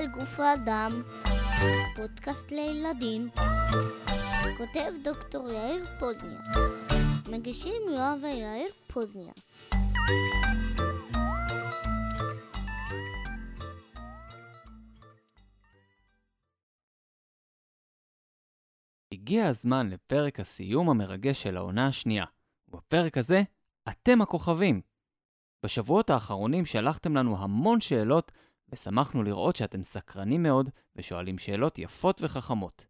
על גוף האדם, פודקאסט לילדים, כותב דוקטור יאיר פוזניה, מגישים יואב ויאיר פוזניה. הגיע הזמן לפרק הסיום המרגש של העונה השנייה, ובפרק הזה, אתם הכוכבים. בשבועות האחרונים שלחתם לנו המון שאלות, ושמחנו לראות שאתם סקרנים מאוד ושואלים שאלות יפות וחכמות.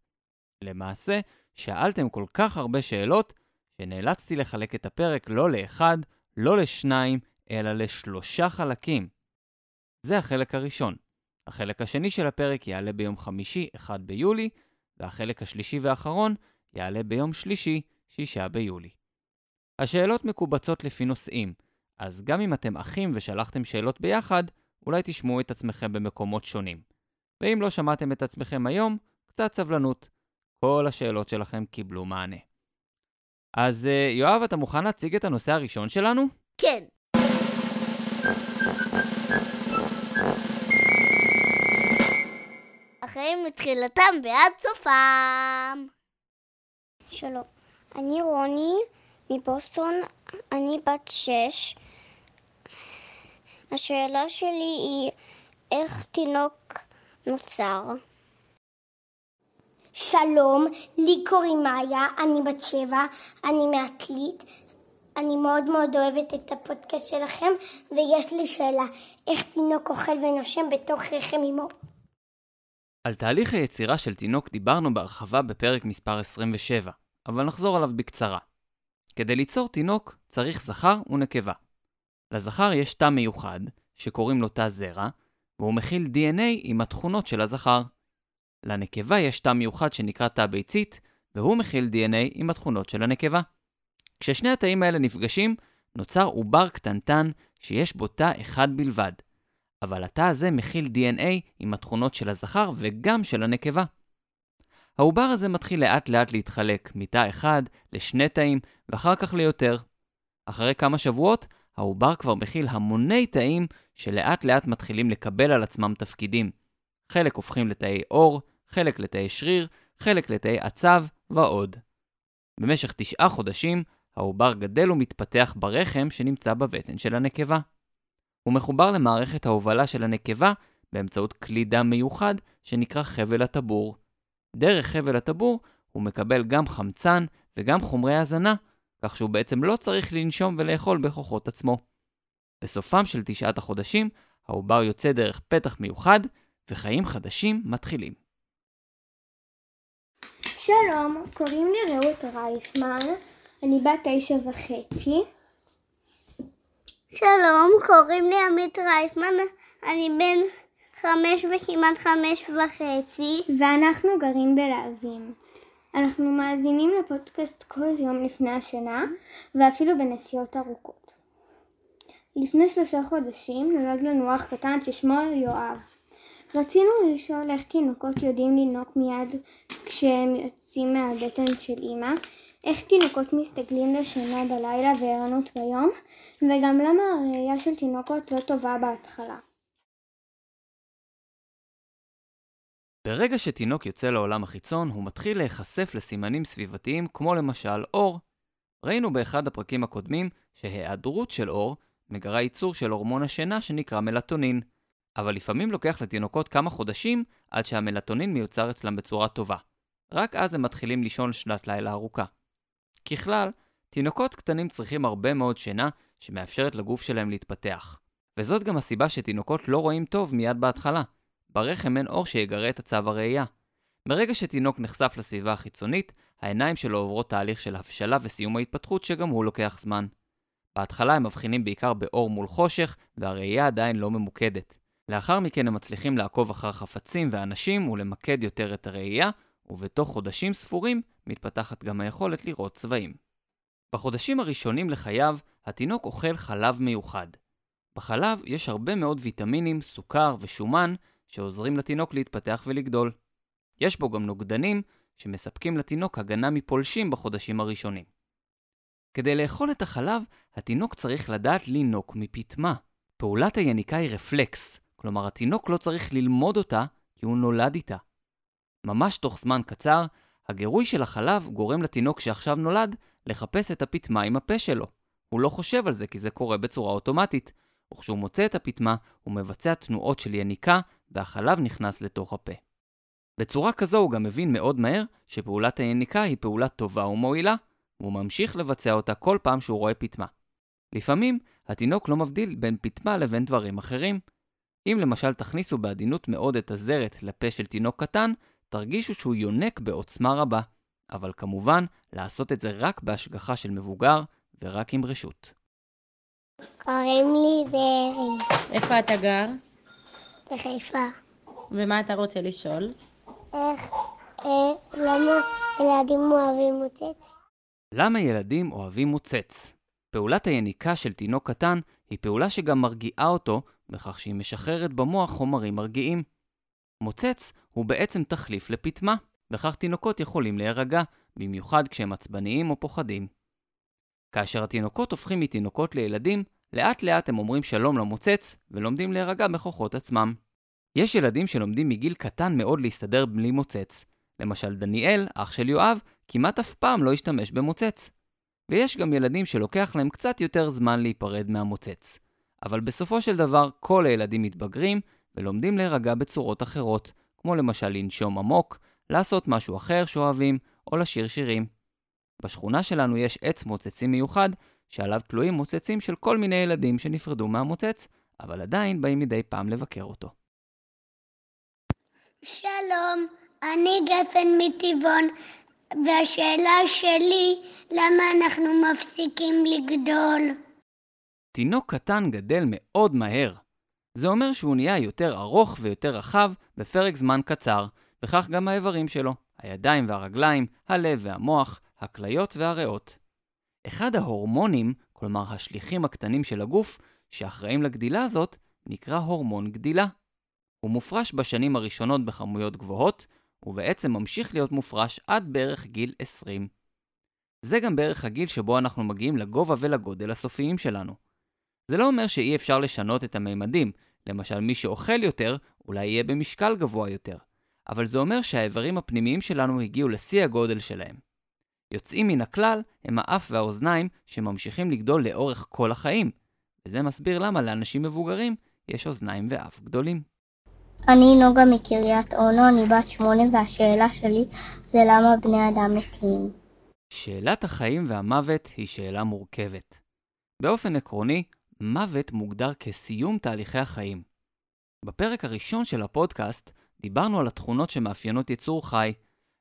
למעשה, שאלתם כל כך הרבה שאלות, שנאלצתי לחלק את הפרק לא לאחד, לא לשניים, אלא לשלושה חלקים. זה החלק הראשון. החלק השני של הפרק יעלה ביום חמישי, 1 ביולי, והחלק השלישי והאחרון יעלה ביום שלישי, 6 ביולי. השאלות מקובצות לפי נושאים, אז גם אם אתם אחים ושלחתם שאלות ביחד, אולי תשמעו את עצמכם במקומות שונים. ואם לא שמעתם את עצמכם היום, קצת סבלנות. כל השאלות שלכם קיבלו מענה. אז אה, יואב, אתה מוכן להציג את הנושא הראשון שלנו? כן. החיים מתחילתם ועד סופם. שלום, אני רוני מבוסטון, אני בת שש. השאלה שלי היא איך תינוק נוצר. שלום, לי קוראים מאיה, אני בת שבע, אני מעתלית. אני מאוד מאוד אוהבת את הפודקאסט שלכם, ויש לי שאלה, איך תינוק אוכל ונושם בתוך רחם אמו? על תהליך היצירה של תינוק דיברנו בהרחבה בפרק מספר 27, אבל נחזור עליו בקצרה. כדי ליצור תינוק צריך זכר ונקבה. לזכר יש תא מיוחד, שקוראים לו תא זרע, והוא מכיל DNA עם התכונות של הזכר. לנקבה יש תא מיוחד שנקרא תא ביצית, והוא מכיל DNA עם התכונות של הנקבה. כששני התאים האלה נפגשים, נוצר עובר קטנטן שיש בו תא אחד בלבד. אבל התא הזה מכיל DNA עם התכונות של הזכר וגם של הנקבה. העובר הזה מתחיל לאט לאט להתחלק מתא אחד לשני תאים ואחר כך ליותר. אחרי כמה שבועות, העובר כבר מכיל המוני תאים שלאט לאט מתחילים לקבל על עצמם תפקידים. חלק הופכים לתאי עור, חלק לתאי שריר, חלק לתאי עצב ועוד. במשך תשעה חודשים, העובר גדל ומתפתח ברחם שנמצא בבטן של הנקבה. הוא מחובר למערכת ההובלה של הנקבה באמצעות כלי דם מיוחד שנקרא חבל הטבור. דרך חבל הטבור הוא מקבל גם חמצן וגם חומרי הזנה, כך שהוא בעצם לא צריך לנשום ולאכול בכוחות עצמו. בסופם של תשעת החודשים, העובר יוצא דרך פתח מיוחד, וחיים חדשים מתחילים. שלום, קוראים לי רעות רייפמן, אני בת תשע וחצי. שלום, קוראים לי עמית רייפמן, אני בן חמש וכמעט חמש וחצי. ואנחנו גרים בלהבים. אנחנו מאזינים לפודקאסט כל יום לפני השינה, ואפילו בנסיעות ארוכות. לפני שלושה חודשים נולד לנו אח קטן ששמו יואב. רצינו לשאול איך תינוקות יודעים לנהוג מיד כשהם יוצאים מהבטן של אימא, איך תינוקות מסתגלים לשינה בלילה וערנות ביום, וגם למה הראייה של תינוקות לא טובה בהתחלה. ברגע שתינוק יוצא לעולם החיצון, הוא מתחיל להיחשף לסימנים סביבתיים כמו למשל אור. ראינו באחד הפרקים הקודמים שהיעדרות של אור מגרה ייצור של הורמון השינה שנקרא מלטונין. אבל לפעמים לוקח לתינוקות כמה חודשים עד שהמלטונין מיוצר אצלם בצורה טובה. רק אז הם מתחילים לישון שנת לילה ארוכה. ככלל, תינוקות קטנים צריכים הרבה מאוד שינה שמאפשרת לגוף שלהם להתפתח. וזאת גם הסיבה שתינוקות לא רואים טוב מיד בהתחלה. ברחם אין אור שיגרה את הצו הראייה. מרגע שתינוק נחשף לסביבה החיצונית, העיניים שלו עוברות תהליך של הבשלה וסיום ההתפתחות שגם הוא לוקח זמן. בהתחלה הם מבחינים בעיקר באור מול חושך, והראייה עדיין לא ממוקדת. לאחר מכן הם מצליחים לעקוב אחר חפצים ואנשים ולמקד יותר את הראייה, ובתוך חודשים ספורים מתפתחת גם היכולת לראות צבעים. בחודשים הראשונים לחייו, התינוק אוכל חלב מיוחד. בחלב יש הרבה מאוד ויטמינים, סוכר ושומן שעוזרים לתינוק להתפתח ולגדול. יש בו גם נוגדנים שמספקים לתינוק הגנה מפולשים בחודשים הראשונים. כדי לאכול את החלב, התינוק צריך לדעת לינוק מפטמה. פעולת היניקה היא רפלקס, כלומר התינוק לא צריך ללמוד אותה כי הוא נולד איתה. ממש תוך זמן קצר, הגירוי של החלב גורם לתינוק שעכשיו נולד לחפש את הפטמה עם הפה שלו. הוא לא חושב על זה כי זה קורה בצורה אוטומטית, וכשהוא מוצא את הפטמה, הוא מבצע תנועות של יניקה, והחלב נכנס לתוך הפה. בצורה כזו הוא גם מבין מאוד מהר שפעולת היניקה היא פעולה טובה ומועילה, והוא ממשיך לבצע אותה כל פעם שהוא רואה פטמה. לפעמים התינוק לא מבדיל בין פטמה לבין דברים אחרים. אם למשל תכניסו בעדינות מאוד את הזרת לפה של תינוק קטן, תרגישו שהוא יונק בעוצמה רבה, אבל כמובן, לעשות את זה רק בהשגחה של מבוגר ורק עם רשות. קוראים לי בארי, איפה אתה גר? בחיפה. ומה אתה רוצה לשאול? איך, אה, למה ילדים אוהבים מוצץ? למה ילדים אוהבים מוצץ? פעולת היניקה של תינוק קטן היא פעולה שגם מרגיעה אותו, בכך שהיא משחררת במוח חומרים מרגיעים. מוצץ הוא בעצם תחליף לפטמה, וכך תינוקות יכולים להירגע, במיוחד כשהם עצבניים או פוחדים. כאשר התינוקות הופכים מתינוקות לילדים, לאט לאט הם אומרים שלום למוצץ, ולומדים להירגע בכוחות עצמם. יש ילדים שלומדים מגיל קטן מאוד להסתדר בלי מוצץ. למשל דניאל, אח של יואב, כמעט אף פעם לא השתמש במוצץ. ויש גם ילדים שלוקח להם קצת יותר זמן להיפרד מהמוצץ. אבל בסופו של דבר, כל הילדים מתבגרים ולומדים להירגע בצורות אחרות, כמו למשל לנשום עמוק, לעשות משהו אחר שאוהבים, או לשיר שירים. בשכונה שלנו יש עץ מוצצים מיוחד, שעליו תלויים מוצצים של כל מיני ילדים שנפרדו מהמוצץ, אבל עדיין באים מדי פעם לבקר אותו. שלום, אני גפן מטבעון, והשאלה שלי, למה אנחנו מפסיקים לגדול? תינוק קטן גדל מאוד מהר. זה אומר שהוא נהיה יותר ארוך ויותר רחב בפרק זמן קצר, וכך גם האיברים שלו, הידיים והרגליים, הלב והמוח, הכליות והריאות. אחד ההורמונים, כלומר השליחים הקטנים של הגוף, שאחראים לגדילה הזאת, נקרא הורמון גדילה. הוא מופרש בשנים הראשונות בכמויות גבוהות, ובעצם ממשיך להיות מופרש עד בערך גיל 20. זה גם בערך הגיל שבו אנחנו מגיעים לגובה ולגודל הסופיים שלנו. זה לא אומר שאי אפשר לשנות את המימדים, למשל מי שאוכל יותר, אולי יהיה במשקל גבוה יותר, אבל זה אומר שהאיברים הפנימיים שלנו הגיעו לשיא הגודל שלהם. יוצאים מן הכלל הם האף והאוזניים שממשיכים לגדול לאורך כל החיים, וזה מסביר למה לאנשים מבוגרים יש אוזניים ואף גדולים. אני נוגה מקריית אונו, אני בת שמונה, והשאלה שלי זה למה בני אדם מתים. שאלת החיים והמוות היא שאלה מורכבת. באופן עקרוני, מוות מוגדר כסיום תהליכי החיים. בפרק הראשון של הפודקאסט דיברנו על התכונות שמאפיינות יצור חי,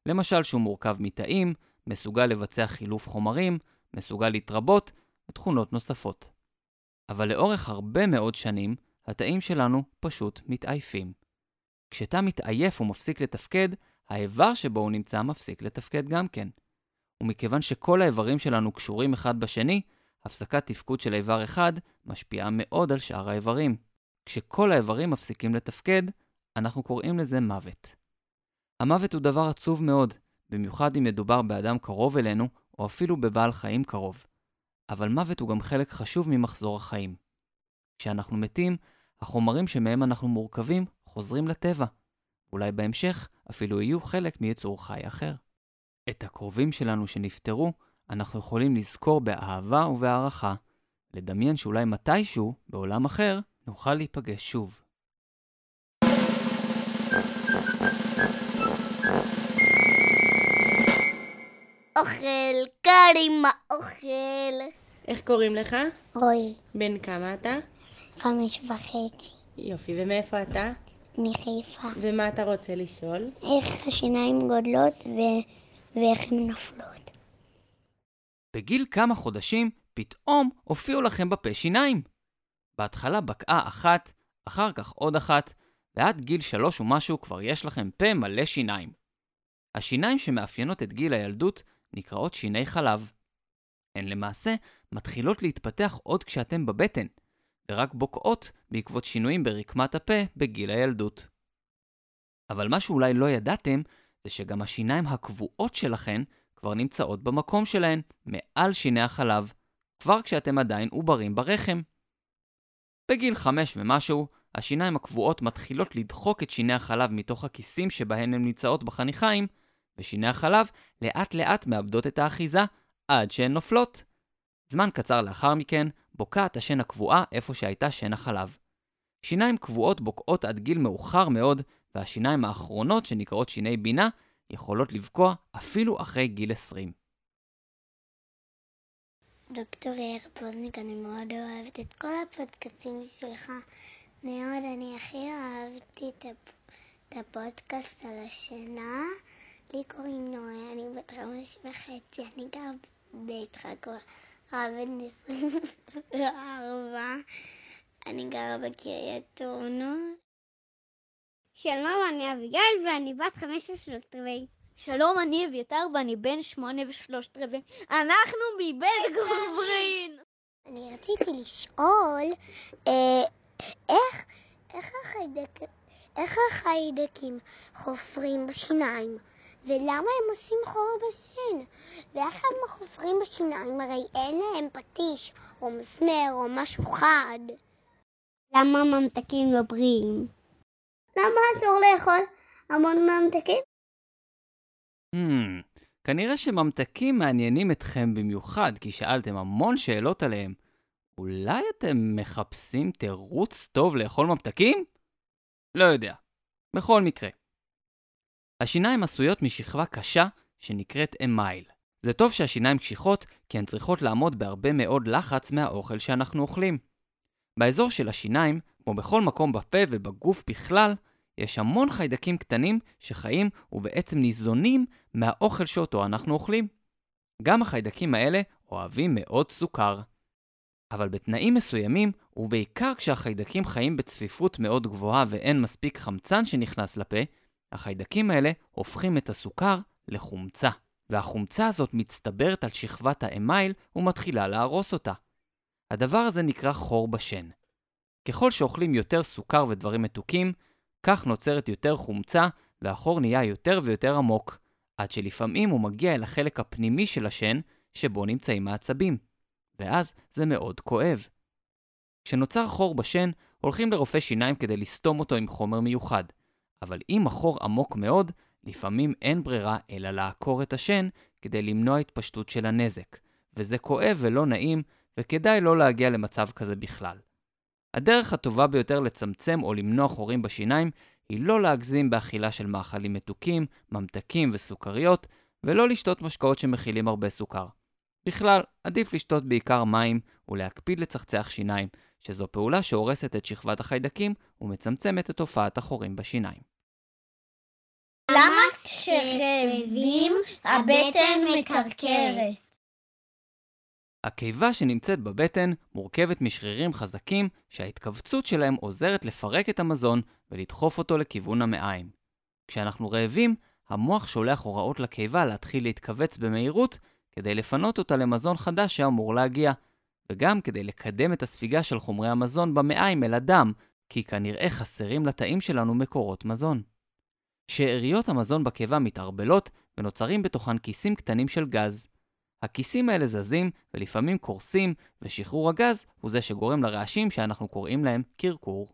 למשל שהוא מורכב מתאים, מסוגל לבצע חילוף חומרים, מסוגל להתרבות ותכונות נוספות. אבל לאורך הרבה מאוד שנים, התאים שלנו פשוט מתעייפים. כשתא מתעייף ומפסיק לתפקד, האיבר שבו הוא נמצא מפסיק לתפקד גם כן. ומכיוון שכל האיברים שלנו קשורים אחד בשני, הפסקת תפקוד של איבר אחד משפיעה מאוד על שאר האיברים. כשכל האיברים מפסיקים לתפקד, אנחנו קוראים לזה מוות. המוות הוא דבר עצוב מאוד, במיוחד אם מדובר באדם קרוב אלינו, או אפילו בבעל חיים קרוב. אבל מוות הוא גם חלק חשוב ממחזור החיים. כשאנחנו מתים, החומרים שמהם אנחנו מורכבים חוזרים לטבע. אולי בהמשך אפילו יהיו חלק מיצור חי אחר. את הקרובים שלנו שנפטרו, אנחנו יכולים לזכור באהבה ובהערכה, לדמיין שאולי מתישהו, בעולם אחר, נוכל להיפגש שוב. אוכל, קרים, אוכל. איך קוראים לך? רועי, בן כמה אתה? חמש וחצי, יופי, ומאיפה אתה? מחיפה. ומה אתה רוצה לשאול? איך השיניים גודלות ו... ואיך הן נופלות. בגיל כמה חודשים, פתאום הופיעו לכם בפה שיניים. בהתחלה בקעה אחת, אחר כך עוד אחת, ועד גיל שלוש ומשהו כבר יש לכם פה מלא שיניים. השיניים שמאפיינות את גיל הילדות נקראות שיני חלב. הן למעשה מתחילות להתפתח עוד כשאתם בבטן, ורק בוקעות בעקבות שינויים ברקמת הפה בגיל הילדות. אבל מה שאולי לא ידעתם, זה שגם השיניים הקבועות שלכן כבר נמצאות במקום שלהן, מעל שיני החלב, כבר כשאתם עדיין עוברים ברחם. בגיל חמש ומשהו, השיניים הקבועות מתחילות לדחוק את שיני החלב מתוך הכיסים שבהן הן נמצאות בחניכיים, ושיני החלב לאט לאט מאבדות את האחיזה עד שהן נופלות. זמן קצר לאחר מכן, בוקעת השן הקבועה איפה שהייתה שן החלב. שיניים קבועות בוקעות עד גיל מאוחר מאוד, והשיניים האחרונות, שנקראות שיני בינה, יכולות לבקוע אפילו אחרי גיל 20. דוקטור יאיר פוזניק, אני מאוד אוהבת את כל הפודקאסטים שלך. מאוד, אני הכי אהבתי. את הפודקאסט על השינה. לי קוראים נועה, אני בת חמש וחצי, אני גר ביצחק רב בן 24, אני גרה בקריית אונו. שלום, אני אביגיל ואני בת חמש ושלושת רבעי. שלום, אני אביתר ואני בן שמונה ושלושת רבעי. אנחנו מבית גוברין! אני רציתי לשאול, אה, איך, איך החיידקים חופרים בשיניים? ולמה הם עושים חור בשן? ואיך הם חופרים בשיניים? הרי אין להם פטיש, או מסמר, או משהו חד. למה ממתקים לא בריאים? למה אסור לאכול המון ממתקים? Hmm, כנראה שממתקים מעניינים אתכם במיוחד, כי שאלתם המון שאלות עליהם. אולי אתם מחפשים תירוץ טוב לאכול ממתקים? לא יודע. בכל מקרה. השיניים עשויות משכבה קשה שנקראת אמייל. זה טוב שהשיניים קשיחות, כי הן צריכות לעמוד בהרבה מאוד לחץ מהאוכל שאנחנו אוכלים. באזור של השיניים, כמו בכל מקום בפה ובגוף בכלל, יש המון חיידקים קטנים שחיים ובעצם ניזונים מהאוכל שאותו אנחנו אוכלים. גם החיידקים האלה אוהבים מאוד סוכר. אבל בתנאים מסוימים, ובעיקר כשהחיידקים חיים בצפיפות מאוד גבוהה ואין מספיק חמצן שנכנס לפה, החיידקים האלה הופכים את הסוכר לחומצה. והחומצה הזאת מצטברת על שכבת האמייל ומתחילה להרוס אותה. הדבר הזה נקרא חור בשן. ככל שאוכלים יותר סוכר ודברים מתוקים, כך נוצרת יותר חומצה והחור נהיה יותר ויותר עמוק, עד שלפעמים הוא מגיע אל החלק הפנימי של השן, שבו נמצאים העצבים. ואז זה מאוד כואב. כשנוצר חור בשן, הולכים לרופא שיניים כדי לסתום אותו עם חומר מיוחד. אבל אם החור עמוק מאוד, לפעמים אין ברירה אלא לעקור את השן כדי למנוע התפשטות של הנזק, וזה כואב ולא נעים, וכדאי לא להגיע למצב כזה בכלל. הדרך הטובה ביותר לצמצם או למנוע חורים בשיניים היא לא להגזים באכילה של מאכלים מתוקים, ממתקים וסוכריות, ולא לשתות משקאות שמכילים הרבה סוכר. בכלל, עדיף לשתות בעיקר מים ולהקפיד לצחצח שיניים, שזו פעולה שהורסת את שכבת החיידקים ומצמצמת את תופעת החורים בשיניים. למה כשרעבים הבטן מקרקרת? הקיבה שנמצאת בבטן מורכבת משרירים חזקים שההתכווצות שלהם עוזרת לפרק את המזון ולדחוף אותו לכיוון המעיים. כשאנחנו רעבים, המוח שולח הוראות לקיבה להתחיל להתכווץ במהירות כדי לפנות אותה למזון חדש שאמור להגיע, וגם כדי לקדם את הספיגה של חומרי המזון במעיים אל הדם, כי כנראה חסרים לתאים שלנו מקורות מזון. שאריות המזון בקיבה מתערבלות ונוצרים בתוכן כיסים קטנים של גז. הכיסים האלה זזים ולפעמים קורסים, ושחרור הגז הוא זה שגורם לרעשים שאנחנו קוראים להם קרקור.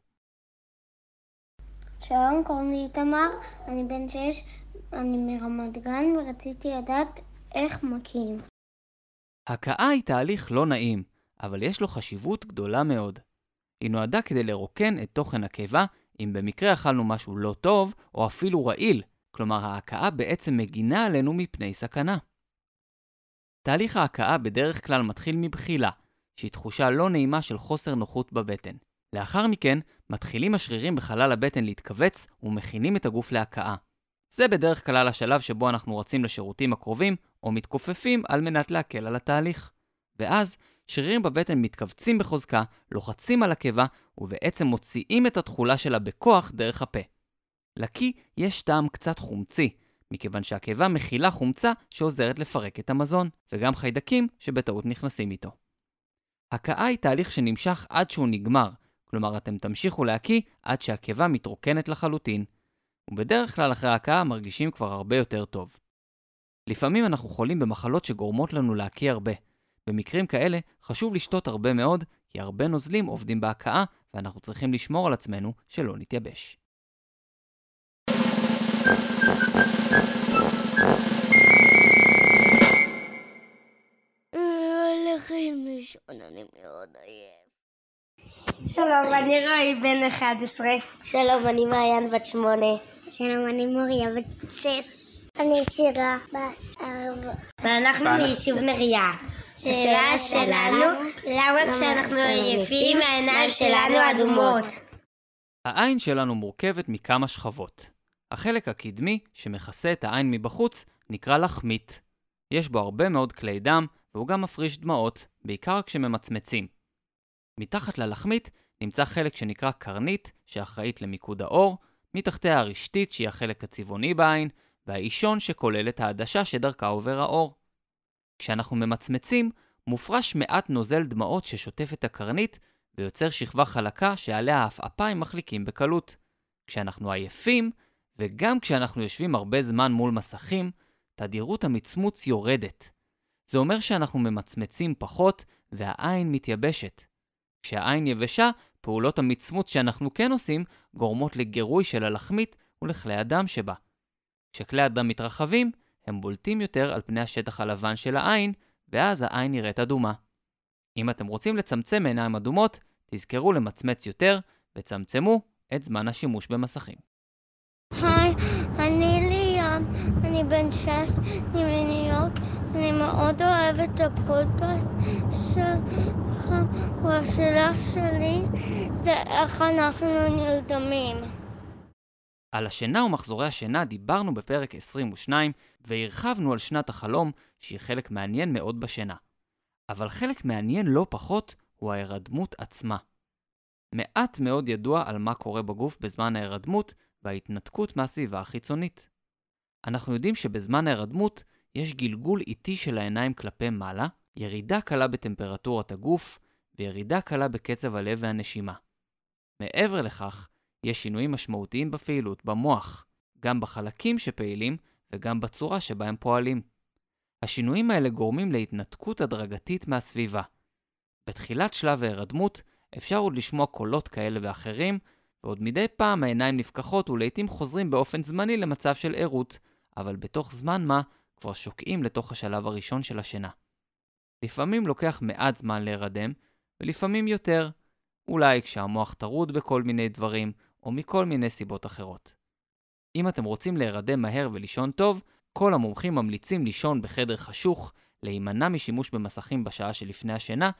שלום, קוראים לי איתמר, אני בן שש, אני מרמת גן ורציתי לדעת איך מכים. הכאה היא תהליך לא נעים, אבל יש לו חשיבות גדולה מאוד. היא נועדה כדי לרוקן את תוכן הקיבה אם במקרה אכלנו משהו לא טוב, או אפילו רעיל, כלומר ההכאה בעצם מגינה עלינו מפני סכנה. תהליך ההכאה בדרך כלל מתחיל מבחילה, שהיא תחושה לא נעימה של חוסר נוחות בבטן. לאחר מכן, מתחילים השרירים בחלל הבטן להתכווץ ומכינים את הגוף להכאה. זה בדרך כלל השלב שבו אנחנו רצים לשירותים הקרובים, או מתכופפים על מנת להקל על התהליך. ואז, שרירים בבטן מתכווצים בחוזקה, לוחצים על הקיבה, ובעצם מוציאים את התכולה שלה בכוח דרך הפה. לקי יש טעם קצת חומצי, מכיוון שהקיבה מכילה חומצה שעוזרת לפרק את המזון, וגם חיידקים שבטעות נכנסים איתו. הכאה היא תהליך שנמשך עד שהוא נגמר, כלומר אתם תמשיכו להקיא עד שהקיבה מתרוקנת לחלוטין, ובדרך כלל אחרי ההכאה מרגישים כבר הרבה יותר טוב. לפעמים אנחנו חולים במחלות שגורמות לנו להקיא הרבה. במקרים כאלה חשוב לשתות הרבה מאוד, כי הרבה נוזלים עובדים בהכאה, ואנחנו צריכים לשמור על עצמנו שלא נתייבש. הולכים לישון, אני מאוד עייף. שלום, אני רועי בן 11. שלום, אני מעיין בת שמונה. שלום, אני מוריה בת שש. אני שירה בת ארבע. ואנחנו מיישוב נריה. שאלה שלנו, למה כשאנחנו עייפים העיניים שלנו אדומות? העין שלנו מורכבת מכמה שכבות. החלק הקדמי, שמכסה את העין מבחוץ, נקרא לחמית. יש בו הרבה מאוד כלי דם, והוא גם מפריש דמעות, בעיקר כשממצמצים. מתחת ללחמית נמצא חלק שנקרא קרנית, שאחראית למיקוד האור, מתחתיה הרשתית, שהיא החלק הצבעוני בעין, והאישון שכולל את העדשה שדרכה עובר האור. כשאנחנו ממצמצים, מופרש מעט נוזל דמעות ששוטף את הקרנית, ויוצר שכבה חלקה שעליה העפעפיים מחליקים בקלות. כשאנחנו עייפים, וגם כשאנחנו יושבים הרבה זמן מול מסכים, תדירות המצמוץ יורדת. זה אומר שאנחנו ממצמצים פחות, והעין מתייבשת. כשהעין יבשה, פעולות המצמוץ שאנחנו כן עושים גורמות לגירוי של הלחמית ולכלי הדם שבה. כשכלי הדם מתרחבים, הם בולטים יותר על פני השטח הלבן של העין, ואז העין נראית אדומה. אם אתם רוצים לצמצם עיניים אדומות, תזכרו למצמץ יותר, וצמצמו את זמן השימוש במסכים. היי, אני ליאם, אני בן שש, אני מניו יורק, אני מאוד אוהב את הפודקאסט שלך, והשאלה שלי זה איך אנחנו נרדמים. על השינה ומחזורי השינה דיברנו בפרק 22, והרחבנו על שנת החלום, שהיא חלק מעניין מאוד בשינה. אבל חלק מעניין לא פחות הוא ההירדמות עצמה. מעט מאוד ידוע על מה קורה בגוף בזמן ההירדמות וההתנתקות מהסביבה החיצונית. אנחנו יודעים שבזמן ההירדמות יש גלגול איטי של העיניים כלפי מעלה, ירידה קלה בטמפרטורת הגוף וירידה קלה בקצב הלב והנשימה. מעבר לכך, יש שינויים משמעותיים בפעילות במוח, גם בחלקים שפעילים וגם בצורה שבה הם פועלים. השינויים האלה גורמים להתנתקות הדרגתית מהסביבה. בתחילת שלב ההירדמות אפשר עוד לשמוע קולות כאלה ואחרים, ועוד מדי פעם העיניים נפקחות ולעיתים חוזרים באופן זמני למצב של ערות, אבל בתוך זמן מה כבר שוקעים לתוך השלב הראשון של השינה. לפעמים לוקח מעט זמן להירדם, ולפעמים יותר, אולי כשהמוח טרוד בכל מיני דברים, או מכל מיני סיבות אחרות. אם אתם רוצים להירדם מהר ולישון טוב, כל המומחים ממליצים לישון בחדר חשוך, להימנע משימוש במסכים בשעה שלפני השינה,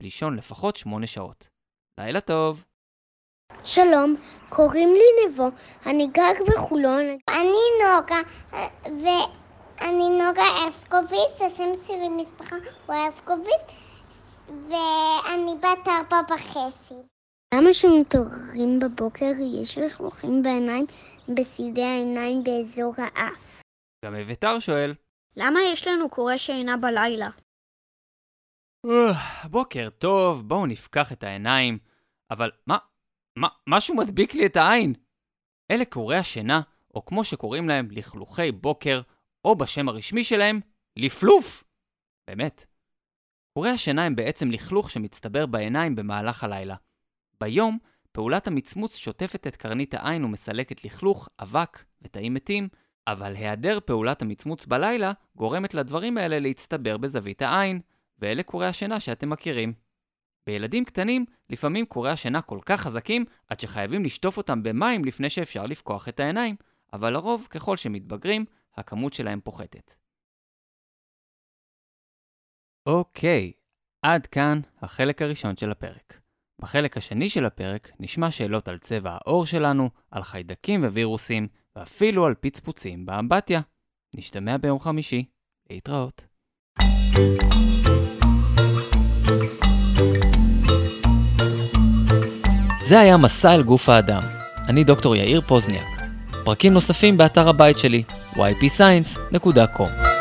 ולישון לפחות 8 שעות. לילה טוב! שלום, קוראים לי נבו, אני גג בחולון. אני נוגה, ואני נוגה אסקוביס, השם שלי משפחה הוא אסקוביס, ואני בת ארבע וחצי. למה כשמתעוררים בבוקר יש לכלוכים בעיניים, בסידי העיניים באזור האף? גם אביתר שואל, למה יש לנו קורא שינה בלילה? "אה, בוקר טוב, בואו נפקח את העיניים. אבל מה, מה, משהו מדביק לי את העין. אלה קורי השינה, או כמו שקוראים להם, לכלוכי בוקר, או בשם הרשמי שלהם, לפלוף. באמת. קורי השינה הם בעצם לכלוך שמצטבר בעיניים במהלך הלילה. ביום, פעולת המצמוץ שוטפת את קרנית העין ומסלקת לכלוך, אבק ותאים מתים, אבל היעדר פעולת המצמוץ בלילה גורמת לדברים האלה להצטבר בזווית העין, ואלה קורי השינה שאתם מכירים. בילדים קטנים, לפעמים קורי השינה כל כך חזקים, עד שחייבים לשטוף אותם במים לפני שאפשר לפקוח את העיניים, אבל לרוב, ככל שמתבגרים, הכמות שלהם פוחתת. אוקיי, עד כאן החלק הראשון של הפרק. בחלק השני של הפרק נשמע שאלות על צבע העור שלנו, על חיידקים ווירוסים, ואפילו על פצפוצים באמבטיה. נשתמע ביום חמישי. להתראות. זה היה מסע אל גוף האדם. אני דוקטור יאיר פוזניאק. פרקים נוספים באתר הבית שלי, ypscience.com